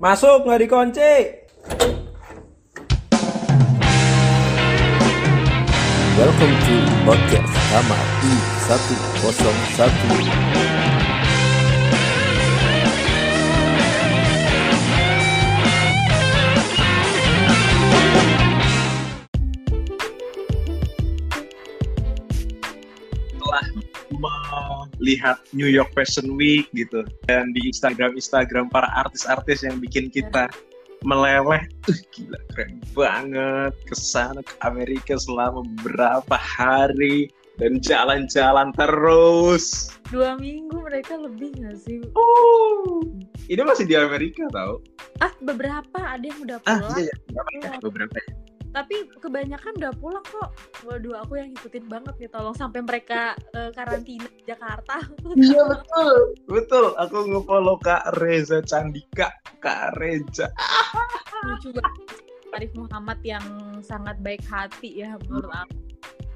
Masuk nggak dikunci. Welcome to podcast kamar I101 melihat New York Fashion Week gitu. Dan di Instagram Instagram para artis-artis yang bikin kita meleleh. Tuh gila keren banget. Ke sana ke Amerika selama beberapa hari dan jalan-jalan terus. Dua minggu mereka lebih nggak sih? Oh ini masih di Amerika tau? Ah beberapa ada yang udah ah pulang iya, iya. Beberapa ya, beberapa ya. Tapi kebanyakan udah pulang kok. Waduh aku yang ngikutin banget nih tolong sampai mereka eh, karantina di Jakarta. Iya betul. Betul aku ngefollow Kak Reza Candika Kak Reza. Lucu banget. Arif Muhammad yang sangat baik hati ya menurut aku.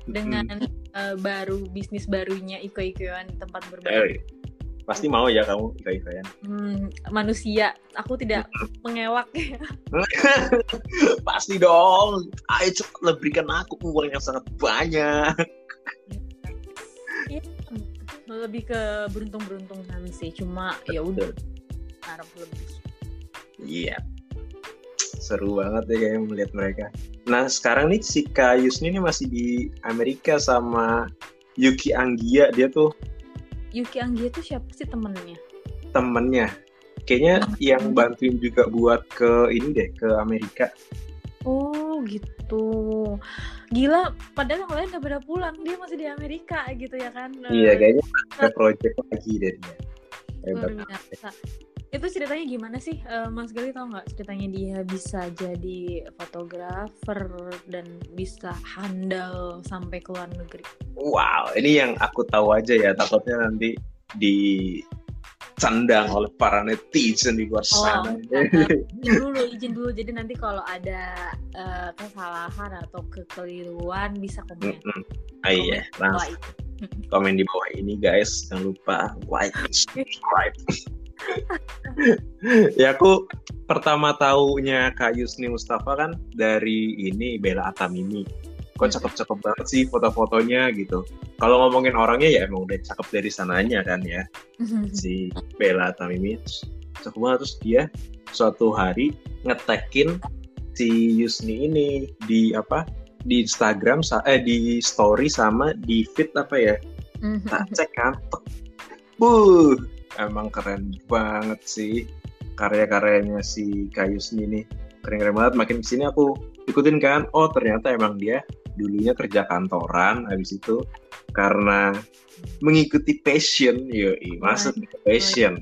Dengan eh, baru bisnis barunya Iko Ikoan tempat berbagi pasti mau ya kamu ika-ikayan Hmm, manusia aku tidak mengewak ya Pasti dong. Ayo cepatlah berikan aku uang yang sangat banyak. lebih ke beruntung-beruntungan sih cuma ya udah harap lebih Iya. Seru banget ya kayak melihat mereka. Nah sekarang nih si Kayus ini masih di Amerika sama Yuki Anggia. Dia tuh Yuki Anggia tuh siapa sih temennya temennya. Kayaknya yang bantuin juga buat ke ini deh ke Amerika. Oh gitu. Gila, padahal yang lain udah pada pulang, dia masih di Amerika gitu ya kan? Iya kayaknya ada project lagi deh dia. Luar biasa. Itu ceritanya gimana sih, Eh, Mas Gali tau nggak ceritanya dia bisa jadi fotografer dan bisa handal sampai ke luar negeri? Wow, ini yang aku tahu aja ya. Takutnya nanti di candang oleh para netizen di luar sana. izin dulu, izin dulu. Jadi nanti kalau ada eh, kesalahan atau kekeliruan bisa komen. Mm-mm. Ah, iya, Komen komen di bawah ini guys. Jangan lupa like, subscribe. ya aku pertama taunya Kak Yusni Mustafa kan dari ini Bella Atamimi. Kok cakep-cakep banget sih foto-fotonya gitu. Kalau ngomongin orangnya ya emang udah cakep dari sananya kan ya. si Bella Tamimi cakep banget terus dia suatu hari ngetekin si Yusni ini di apa di Instagram eh di story sama di feed apa ya tak cek kan tek. Emang keren banget sih karya-karyanya si Kayusni ini keren-keren banget. Makin ke sini aku ikutin kan. Oh ternyata emang dia dulunya kerja kantoran habis itu karena mengikuti passion. Yoi masuk ke passion.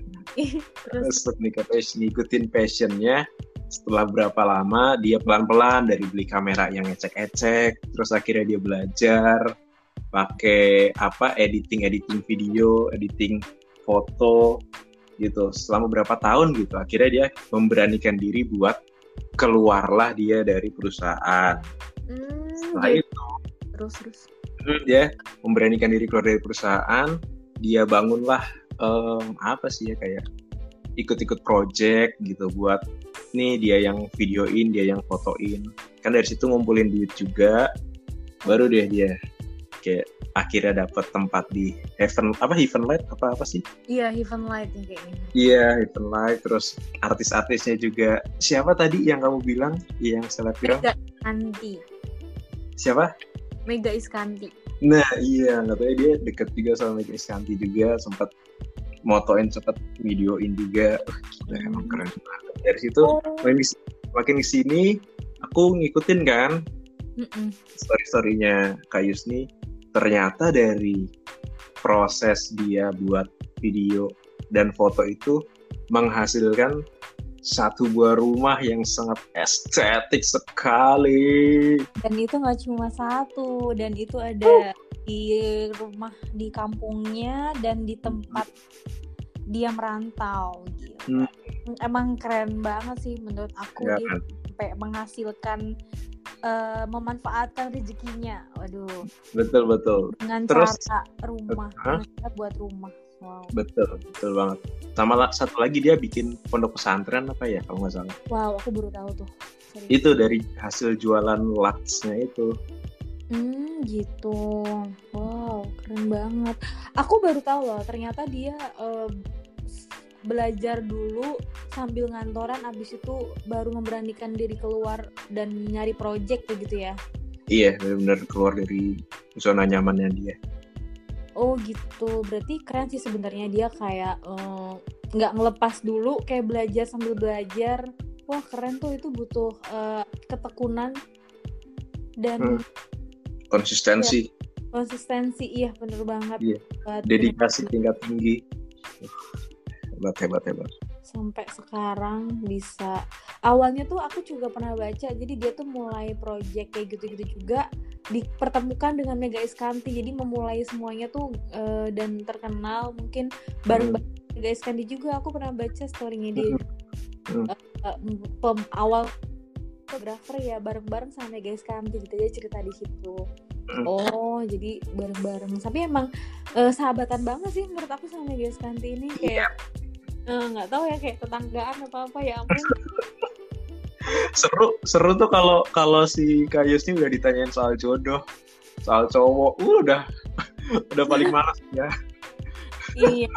masuk nih ke passion ngikutin passionnya. Setelah berapa lama dia pelan-pelan dari beli kamera yang ecek-ecek terus akhirnya dia belajar pakai apa editing editing video editing foto gitu selama berapa tahun gitu akhirnya dia memberanikan diri buat keluarlah dia dari perusahaan. Hmm, setelah jadi- itu terus terus. Hmm, dia memberanikan diri keluar dari perusahaan dia bangunlah em, apa sih ya kayak ikut-ikut project gitu buat nih dia yang videoin dia yang fotoin. Kan dari situ ngumpulin duit juga baru deh dia kayak akhirnya dapat tempat di Heaven apa Heaven Light apa apa sih Iya, Heaven Light yang kayak gini. iya Heaven Light terus artis-artisnya juga siapa tadi yang kamu bilang yang selebgram Mega Iskanti. siapa Mega Iskanti. Nah iya, nggak tahu dia deket juga sama Mega Iskanti juga, sempat motoin sempat videoin juga. Uh, gila, emang keren banget. Dari situ Oh. makin makin ke sini, aku ngikutin kan Mm-mm. story-storynya Kak Yusni. Ternyata dari proses dia buat video dan foto itu menghasilkan satu buah rumah yang sangat estetik sekali. Dan itu nggak cuma satu, dan itu ada di rumah di kampungnya dan di tempat dia merantau. Gila. Emang keren banget sih menurut aku Ya dia kan? sampai menghasilkan eh, memanfaatkan rezekinya. Waduh, Betul betul. dengan Terus- cara rumah, cara buat rumah. wow betul betul banget sama satu lagi dia bikin pondok pesantren apa ya kalau nggak salah wow aku baru tahu tuh Serius. itu dari hasil jualan latsnya itu Hmm, gitu. Wow, keren banget. Aku baru tahu loh, ternyata dia s- belajar dulu sambil ngantoran, abis itu baru memberanikan diri keluar dan nyari project kayak gitu ya. iya benar-benar keluar dari zona nyamannya dia Oh gitu, berarti keren sih sebenarnya dia kayak eh, nggak ngelepas dulu, kayak belajar sambil belajar. Wah keren tuh itu butuh eh, ketekunan dan Hmm. konsistensi konsistensi. Iya bener banget. Iya. Dedikasi tingkat tinggi Uh, hebat hebat hebat. Sampai sekarang bisa. Awalnya tuh aku juga pernah baca jadi dia tuh mulai project kayak gitu-gitu juga dipertemukan dengan Mega Iskanti. Jadi memulai semuanya tuh eh, dan terkenal mungkin bareng Mega Iskanti juga. Aku pernah baca storynya dia. Hmm. Eh, pem- awal fotografer ya bareng-bareng sama Mega Iskanti. Gitu dia cerita di situ. Hmm. oh jadi bareng-bareng. Tapi emang eh, sahabatan banget sih menurut aku sama Mega Iskanti ini kayak eh, nggak tahu ya kayak tetanggaan apa apa ya ampun. Seru seru tuh kalau kalau si Kayus ini udah ditanyain soal jodoh soal cowok. Uh, udah udah paling malas ya. Iya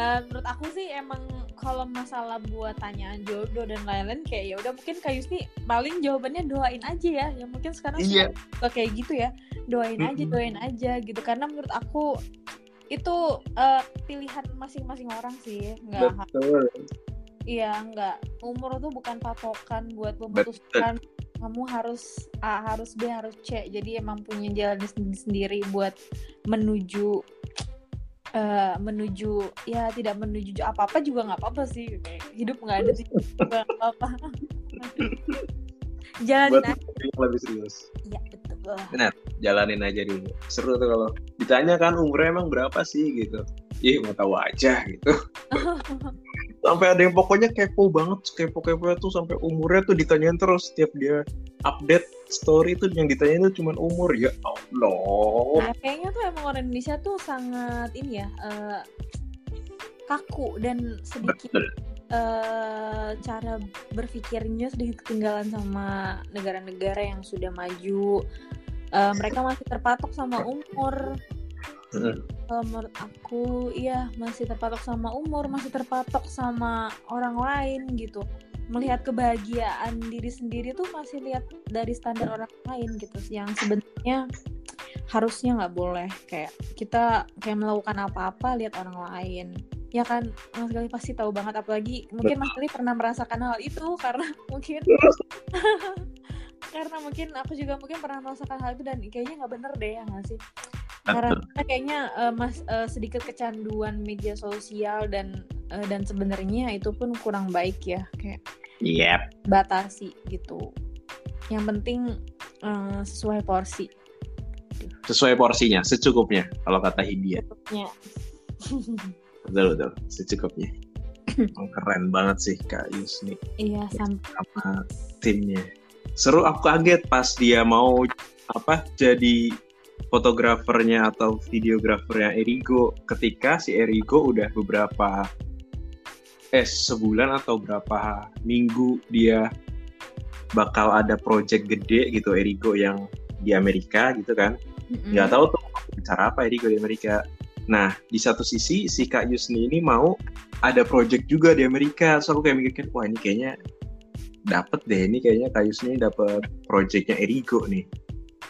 Eh, menurut aku sih emang kalau masalah buat tanyaan jodoh dan lain-lain kayak ya udah mungkin Kak Yusni paling jawabannya doain aja ya. Ya mungkin sekarang Iya. suka kayak gitu ya doain aja Mm-mm. doain aja gitu. Karena menurut aku itu eh, pilihan masing-masing orang sih nggak betul Iya, enggak. Umur tuh bukan patokan buat memutuskan kamu harus A, harus B, harus C. Jadi emang punya jalan sendiri buat menuju eh menuju ya tidak menuju apa-apa juga nggak apa-apa sih. Kayak Hidup nggak ada sih juga nggak apa-apa. Jalanin buat aja. yang lebih serius Iya, betul. Jalanin aja dulu. Seru tuh kalau ditanya kan umurnya emang berapa sih? Gitu. Ih mau tahu aja gitu. Sampai ada yang pokoknya kepo banget kepo kepo tuh sampai umurnya tuh ditanyain terus setiap dia update story tuh yang ditanyain tuh cuman umur. Ya Allah. Nah, kayaknya tuh emang orang Indonesia tuh sangat ini ya eh, kaku dan sedikit Betul. eh, cara berpikirnya sedikit ketinggalan sama negara-negara yang sudah maju. Eh, mereka masih terpatok sama umur. Kalau menurut aku, iya masih terpatok sama umur, masih terpatok sama orang lain gitu. Melihat kebahagiaan diri sendiri tuh masih lihat dari standar orang lain gitu. Yang sebenarnya harusnya nggak boleh kayak kita kayak melakukan apa-apa lihat orang lain. Ya kan, Mas Gali pasti tahu banget. Apalagi mungkin Mas Gali pernah merasakan hal itu karena mungkin karena mungkin aku juga mungkin pernah merasakan hal itu dan kayaknya nggak bener deh ya nggak sih? Karena kayaknya eh, mas eh, sedikit kecanduan media sosial dan eh, dan sebenarnya itu pun kurang baik ya kayak Yep. batasi gitu. Yang penting eh, sesuai porsi. Sesuai porsinya secukupnya kalau kata Hindia. Ya betul betul. Secukupnya. Emang keren banget sih Kak Yusni. Iya sampai sama timnya seru aku kaget pas dia mau apa jadi fotografernya atau videografernya Erigo. Ketika si Erigo udah beberapa eh sebulan atau berapa minggu dia bakal ada project gede gitu Erigo yang di Amerika gitu kan. Nggak tahu tuh cara apa Erigo di Amerika. Nah di satu sisi si Kak Yusni ini mau ada project juga di Amerika. So aku kayak mikir wah ini kayaknya dapet deh. Ini kayaknya Kak Yusni dapet projectnya Erigo nih.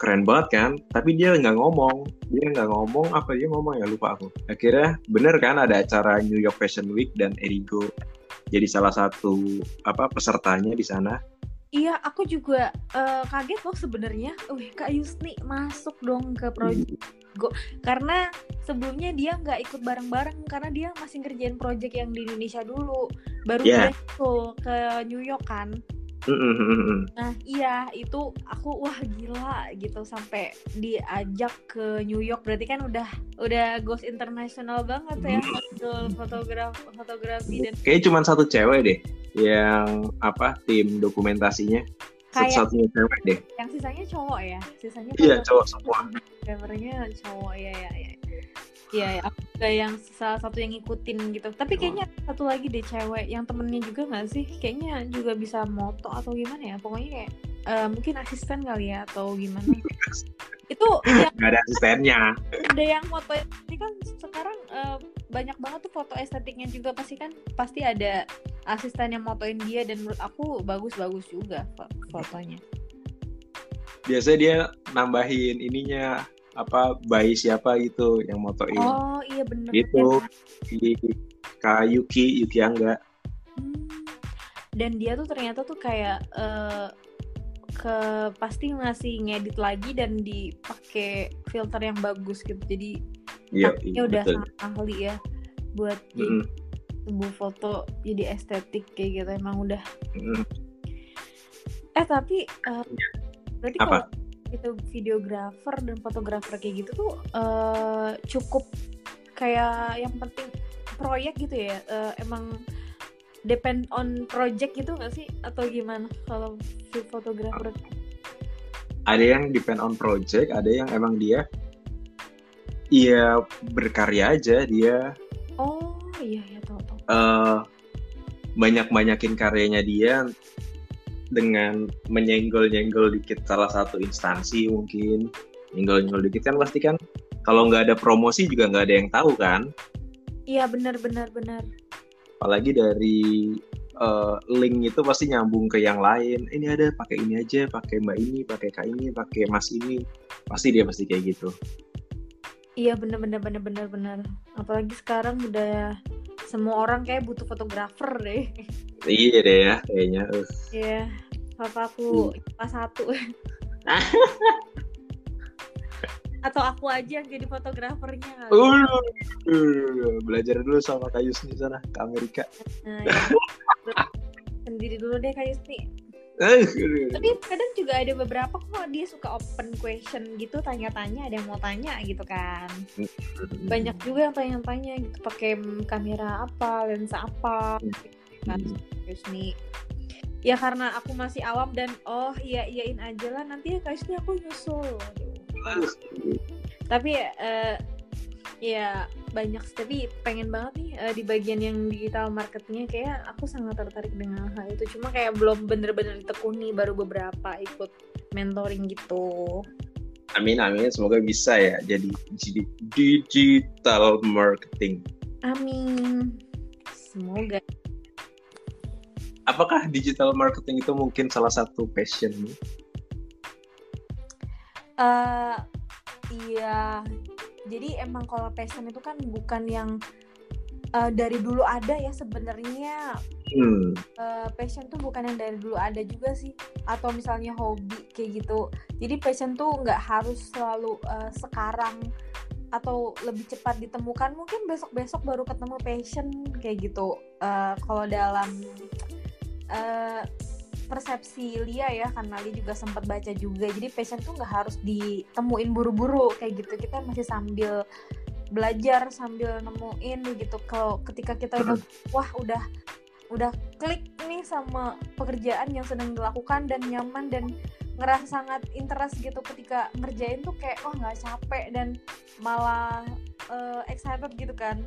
Keren banget kan? Tapi dia nggak ngomong. Dia nggak ngomong apa? Dia ngomong ya lupa aku. Akhirnya bener kan ada acara New York Fashion Week dan Erigo jadi salah satu apa pesertanya di sana Iya, aku juga eh, kaget loh sebenarnya. Wih, Kak Yusni masuk dong ke project Go. Karena sebelumnya dia nggak ikut bareng-bareng karena dia masih ngerjain project yang di Indonesia dulu. Baru Yeah. dia ke New York kan. Nah, iya itu aku wah gila gitu sampai diajak ke New York. Berarti kan udah udah goes internasional banget ya hasil fotograf fotografi dan kayaknya cuma satu cewek deh yang apa tim dokumentasinya. Kayak satu-satunya cewek deh. yang sisanya cowok ya. Sisanya iya cowok semua. Drivernya cowok ya ya ya. Iya, ya, aku juga yang salah satu yang ngikutin gitu. Tapi kayaknya satu lagi deh cewek yang temennya juga nggak sih? Kayaknya juga bisa moto atau gimana ya? Pokoknya kayak eh, mungkin asisten kali ya atau gimana? Itu yang nggak ada asistennya ada yang foto ini kan sekarang eh, banyak banget tuh foto estetiknya juga pasti kan pasti ada asisten yang motoin dia dan menurut aku bagus-bagus juga fo- fotonya. biasanya dia nambahin ininya apa bayi siapa gitu yang motoin Oh iya bener. Ya. di Kak Yuki Yuki Angga Hmm. Dan dia tuh ternyata tuh kayak eh, ke pasti ngasih ngedit lagi dan dipakai filter yang bagus gitu. Jadi iya takutnya udah betul sangat ahli ya buat jadi Mm-mm, sebuah foto jadi estetik kayak gitu emang udah. mm-mm. Eh tapi eh, berarti Apa? kalau itu videografer dan fotografer kayak gitu tuh eh, cukup kayak yang penting proyek gitu ya. Eh, emang depend on project gitu nggak sih atau gimana kalau si fotografer? ada yang depend on project ada yang emang dia iya berkarya aja dia Oh iya ya tahu tahu. eh banyak banyakin karyanya dia dengan menyenggol-nyenggol dikit salah satu instansi mungkin nyenggol-nyenggol dikit kan pasti kan kalau nggak ada promosi juga nggak ada yang tahu kan Iya benar benar benar. apalagi dari eh, link itu pasti nyambung ke yang lain ini ada pakai ini aja pakai mbak ini pakai kak ini pakai mas ini pasti dia pasti kayak gitu Iya benar benar benar benar benar. Apalagi sekarang udah semua orang kayak butuh fotografer deh. Iya deh ya kayaknya Uh, Iya. Papa aku Hmm. pas satu. Atau aku aja yang jadi fotografernya. kali. uh, belajar dulu sama Kak Yusni sana ke Amerika Nah, ya. sendiri dulu deh kayak Yusni. Eh, Tapi kadang juga ada beberapa kok dia suka open question gitu, tanya-tanya ada yang mau tanya gitu kan. Banyak juga yang tanya-tanya gitu pakai kamera apa, lensa apa, kan Yusni. Ya karena aku masih awam dan oh iya iyain aja lah nanti ya Kak Yusni aku nyusul. Aduh. Tapi eh, ya banyak tapi pengen banget nih eh, di bagian yang digital marketingnya kayak aku sangat tertarik dengan hal itu cuma kayak belum bener-bener ditekuni baru beberapa ikut mentoring gitu Amin amin semoga bisa ya jadi jadi digital marketing. amin semoga Apakah digital marketing itu mungkin salah satu passionmu? eh iya. Jadi emang kalau passion itu kan bukan yang eh, dari dulu ada ya sebenarnya. Hmm, eh, passion tuh bukan yang dari dulu ada juga sih. Atau misalnya hobi kayak gitu. Jadi passion tuh nggak harus selalu eh, sekarang atau lebih cepat ditemukan. Mungkin besok besok baru ketemu passion kayak gitu. Eh, kalau dalam eh, persepsi Lia ya karena Lia juga sempat baca juga. Jadi passion tuh nggak harus ditemuin buru-buru kayak gitu. Kita masih sambil belajar sambil nemuin gitu. Kalau ketika kita udah wah udah udah klik nih sama pekerjaan yang sedang dilakukan dan nyaman dan ngerasa sangat interest gitu ketika ngerjain tuh kayak wah nggak capek dan malah eh, excited gitu kan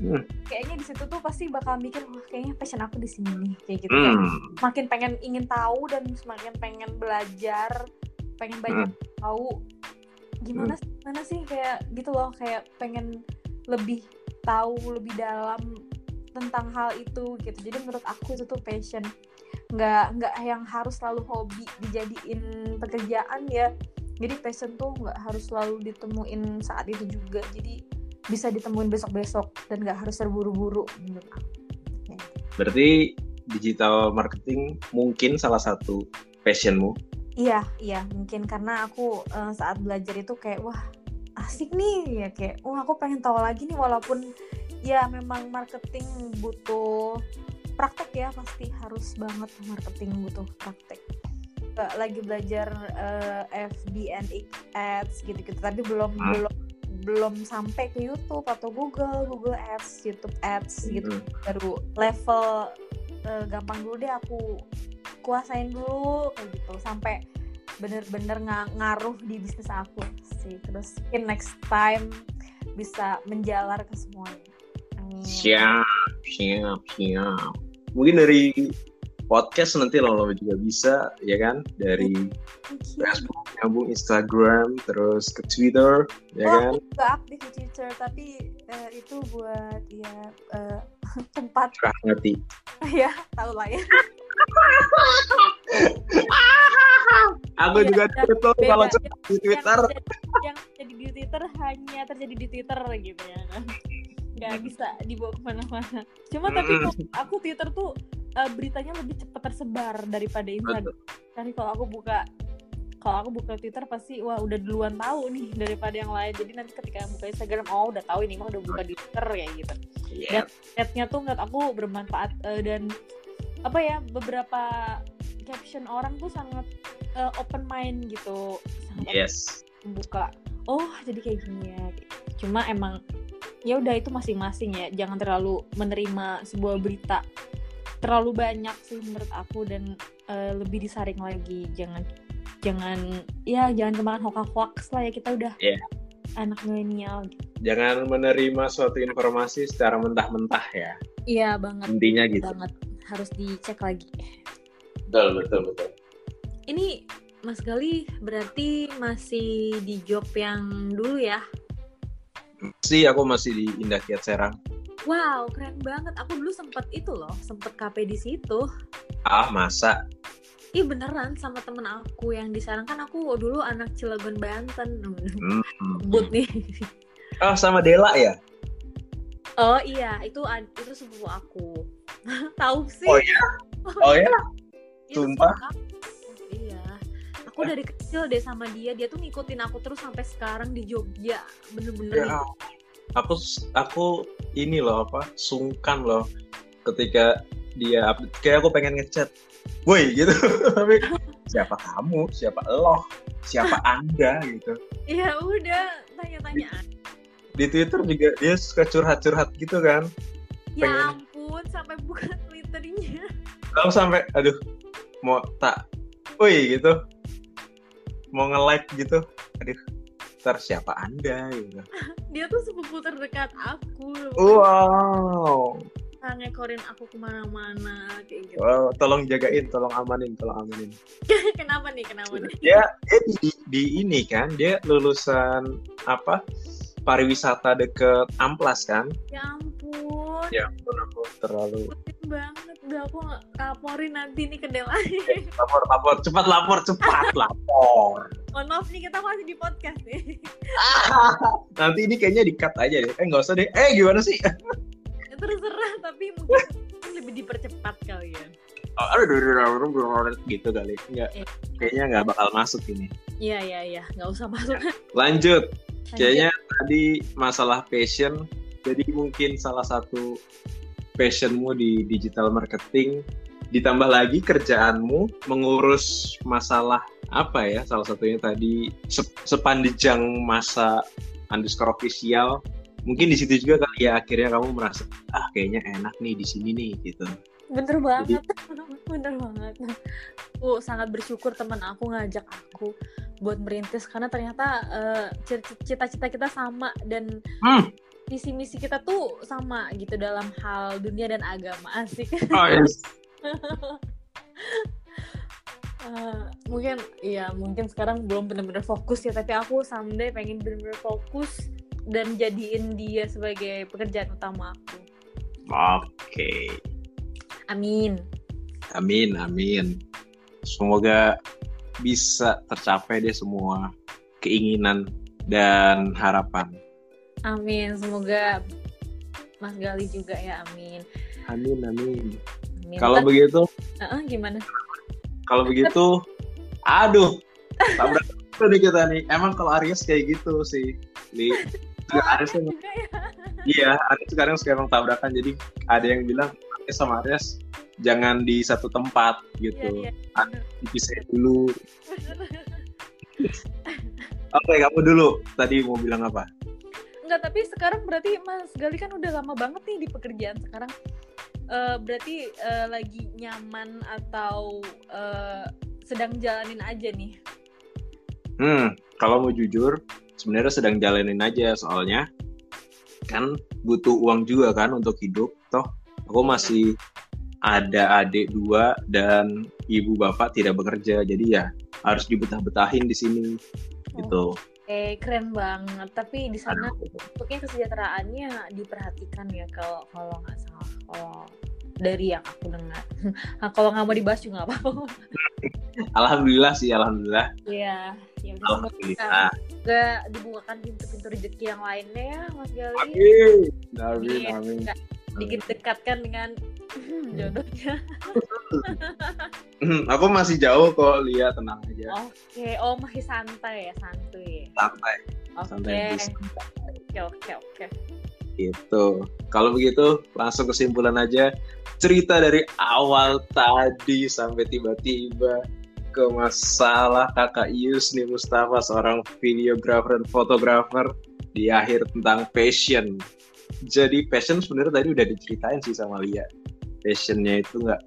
Hmm. kayaknya di situ tuh pasti bakal mikir wah kayaknya passion aku di sini nih kayak gitu. Hmm, semakin pengen ingin tahu dan semakin pengen belajar pengen banyak tahu. Gimana sih gimana sih kayak gitu loh kayak pengen lebih tahu lebih dalam tentang hal itu gitu. Jadi menurut aku itu tuh passion. Nggak nggak yang harus selalu hobi dijadiin pekerjaan ya. Jadi passion tuh nggak harus selalu ditemuin saat itu juga. Jadi bisa ditemuin besok-besok dan nggak harus terburu-buru menurut aku berarti digital marketing mungkin salah satu passionmu. Iya, iya, mungkin karena aku eh, saat belajar itu kayak wah asik nih ya kayak wah aku pengen tahu lagi nih walaupun ya memang marketing butuh praktek ya pasti harus banget marketing butuh praktek. Lagi belajar eh, FB and ads gitu-gitu tapi belum Hmm. belum belum sampai ke YouTube atau Google, Google Ads, YouTube Ads gitu Hmm. baru level eh, gampang dulu deh aku kuasain dulu kayak gitu sampai bener-bener nga- ngaruh di bisnis aku sih terus mungkin next time bisa menjalar ke semuanya. Amin. Siap, siap, siap. Mungkin dari podcast nanti lama-lama juga bisa, ya kan? Dari. Facebook, nyambung Instagram, terus ke Twitter, ya Oh, kan? aku juga aktif di Twitter, tapi eh, itu buat ya eh, tempat Curah ngerti. ya tahu lah ya. Aku Iya, juga dan tuh kalau di Twitter. yang terjadi di Twitter hanya terjadi di Twitter gitu ya kan. Nggak bisa dibawa ke mana-mana. Cuma tapi Mm. kok aku Twitter tuh eh, beritanya lebih cepat tersebar daripada Instagram. Karena kalau aku buka kalau aku buka Twitter pasti wah udah duluan tahu nih daripada yang lain. Jadi nanti ketika buka Instagram oh udah tahu ini mah udah buka di Twitter kayak gitu. Iya. Chatnya tuh menurut aku bermanfaat eh, dan apa ya beberapa caption orang tuh sangat eh, open mind gitu. Sangat Yes. buka oh jadi kayak gini ya cuma emang ya udah itu masing-masing ya jangan terlalu menerima sebuah berita terlalu banyak sih menurut aku dan eh, lebih disaring lagi jangan jangan ya jangan kemakan hoax hoax lah ya kita udah Iya. anak milenial Jangan menerima suatu informasi secara mentah-mentah ya. iya banget Intinya gitu. banget harus dicek lagi Betul, betul, betul. ini Mas Gali berarti masih di job yang dulu ya Sih, aku masih di Indah Kiat Serang. Wow, keren banget. Aku dulu sempet itu loh, sempet KP di situ. Ah, masa? Ih beneran sama temen aku yang di sana kan aku dulu anak Cilegon Banten. Hmm. But nih. Oh, sama Dela ya? Oh iya, itu itu sepupu aku. Tahu sih? Oh iya? Oh ya? Itu sumpah? Iya. Aku dari kecil deh sama dia, dia tuh ngikutin aku terus sampai sekarang di Jogja. Bener-bener Ya, aku aku ini loh apa sungkan loh ketika dia update. Kayak aku pengen ngechat woi gitu. Tapi siapa kamu? Siapa lo? Siapa anda? Gitu. Iya udah tanya-tanya. di Twitter juga dia suka curhat-curhat gitu kan. Ya pengen- ampun, sampai buka Twitternya. lalu sampai aduh mau tak woi gitu. Mau nge-like gitu. Aduh ntar siapa anda? Gitu Dia tuh sepupu terdekat aku. wow Nah, ngekorin aku ke mana-mana kayak gitu. Wow, tolong jagain tolong amanin tolong amanin kenapa nih? Kenapa nih? dia dia di, di ini kan dia lulusan apa pariwisata deket Amplas kan Ya ampun, ya ampun aku terlalu penting banget. Udah aku laporin nanti nih ke lapor lapor cepat lapor cepat lapor Mohon maaf nih kita masih di podcast nih. nanti ini kayaknya di cut aja deh eh nggak usah deh eh gimana sih Ya, Terserah tapi mungkin lebih dipercepat kali ya. Oh, aduh, aduh, aduh, aduh, aduh, gitu kali nggak Eh. kayaknya nggak bakal masuk ini Iya iya iya, nggak usah masuk. lanjut Lanjut. kayaknya tadi masalah passion jadi mungkin salah satu passionmu di digital marketing ditambah lagi kerjaanmu mengurus masalah apa ya salah satunya tadi sep- sepanjang masa underscore official mungkin di situ juga kali ya akhirnya kamu merasa ah kayaknya enak nih di sini nih gitu Bener banget, bener banget. Aku sangat bersyukur teman aku ngajak aku buat merintis karena ternyata eh, cita-cita kita sama dan hmm. Visi misi kita tuh sama gitu dalam hal dunia dan agama asik. oh, yes. Eh, mungkin iya mungkin sekarang belum benar-benar fokus ya tapi aku someday pengen benar-benar fokus dan jadiin dia sebagai pekerjaan utama aku. oke Amin. Amin, amin. Semoga bisa tercapai deh semua keinginan dan harapan. Amin. Semoga Mas Gali juga ya. Amin. Amin, amin. Amin. Kalau begitu, Eh, gimana? kalau begitu, aduh, tabrak nih kita nih. Emang kalau Aries kayak gitu sih, Li. Aries emang- Juga ya. iya, Aries sekarang sekarang tabrakan. Jadi ada yang bilang Aries sama Aries jangan di satu tempat Iya, gitu, iya. dipisahin dulu. Oke, kamu dulu. Tadi mau bilang apa? Enggak, tapi sekarang berarti Mas Gali kan udah lama banget nih di pekerjaan sekarang. Eh, berarti eh, lagi nyaman atau eh, sedang jalanin aja nih? Hmm, kalau mau jujur, sebenarnya sedang jalanin aja soalnya kan butuh uang juga kan untuk hidup toh aku masih ada adik dua dan ibu bapak tidak bekerja jadi ya harus dibetah-betahin di sini gitu Eh keren banget. Tapi di sana untuk kesejahteraannya diperhatikan ya kalau kalau nggak salah. Kalau dari yang aku dengar. nah, kalau nggak mau dibahas juga nggak apa-apa. alhamdulillah sih, alhamdulillah. Iya. Ya, alhamdulillah. Gak dibukakan pintu-pintu rezeki yang lainnya ya, Mas Gali. Amin. Amin. Amin. Dikit dekatkan dengan hmm, jodohnya. Hmm, aku masih jauh kok, lihat tenang aja. Oke, oh masih santai ya, santuy. Santai. Oke. Oke, oke, oke. Gitu. Kalau begitu, langsung kesimpulan aja. Cerita dari awal tadi sampai tiba-tiba ke masalah kakak Yusni Mustafa, seorang videografer dan fotografer di akhir tentang passion. Jadi passion sebenarnya tadi udah diceritain sih sama Lia. Passionnya itu nggak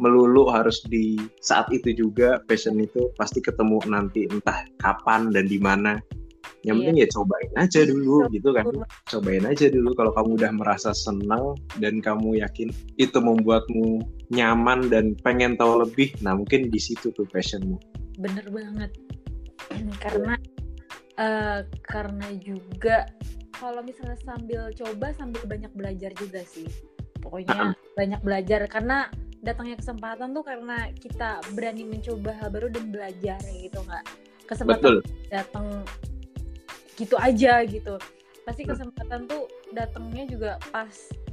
melulu harus di saat itu juga passion itu pasti ketemu nanti entah kapan dan di mana. Yang iya. penting ya cobain aja dulu gitu kan. Cobain aja dulu kalau kamu udah merasa senang dan kamu yakin itu membuatmu nyaman dan pengen tahu lebih nah mungkin di situ tuh passionmu. Bener banget. Karena uh, karena juga kalau misalnya sambil coba sambil banyak belajar juga sih. Pokoknya uh banyak belajar karena datangnya kesempatan tuh karena kita berani mencoba hal baru dan belajar gitu nggak kesempatan datang gitu aja gitu. Pasti kesempatan tuh datangnya juga pas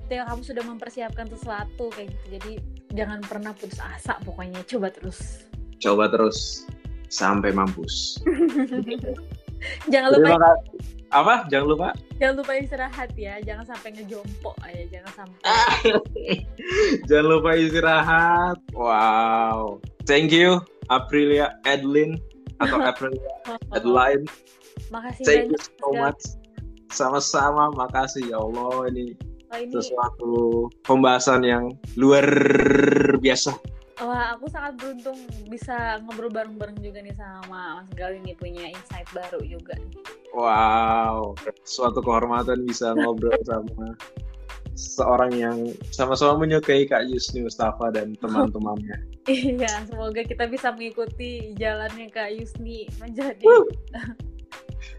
ketika kamu sudah mempersiapkan sesuatu kayak gitu. Jadi jangan pernah putus asa pokoknya coba terus. Coba terus sampai mampus jangan lupa apa? Jangan lupa. Jangan lupa istirahat ya. Jangan sampai ngejompo aja. Jangan sampai. Jangan lupa istirahat. Wow. Thank you Aprilia Edlin atau Aprilia Adeline Makasih Thank banyak. you so much. Sama-sama, makasih ya Allah. Ini, oh, ini sesuatu pembahasan yang luar biasa. Wah, aku sangat beruntung bisa ngobrol bareng-bareng juga nih sama Mas Gali nih punya insight baru juga. Wow, suatu kehormatan bisa ngobrol sama seorang yang sama-sama menyukai Kak Yusni Mustafa dan teman-temannya. iya, semoga kita bisa mengikuti jalannya Kak Yusni menjadi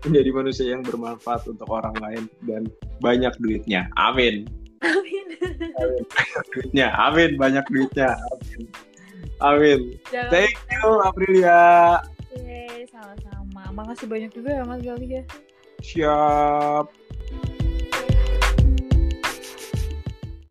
menjadi manusia yang bermanfaat untuk orang lain dan banyak duitnya. Amin. Amin. amin. duitnya. Amin. Banyak duitnya. Amin. Amin. Jangan Thank you, Aprilia. Oke, sama-sama. Makasih banyak juga ya Mas Gali ya. Siap.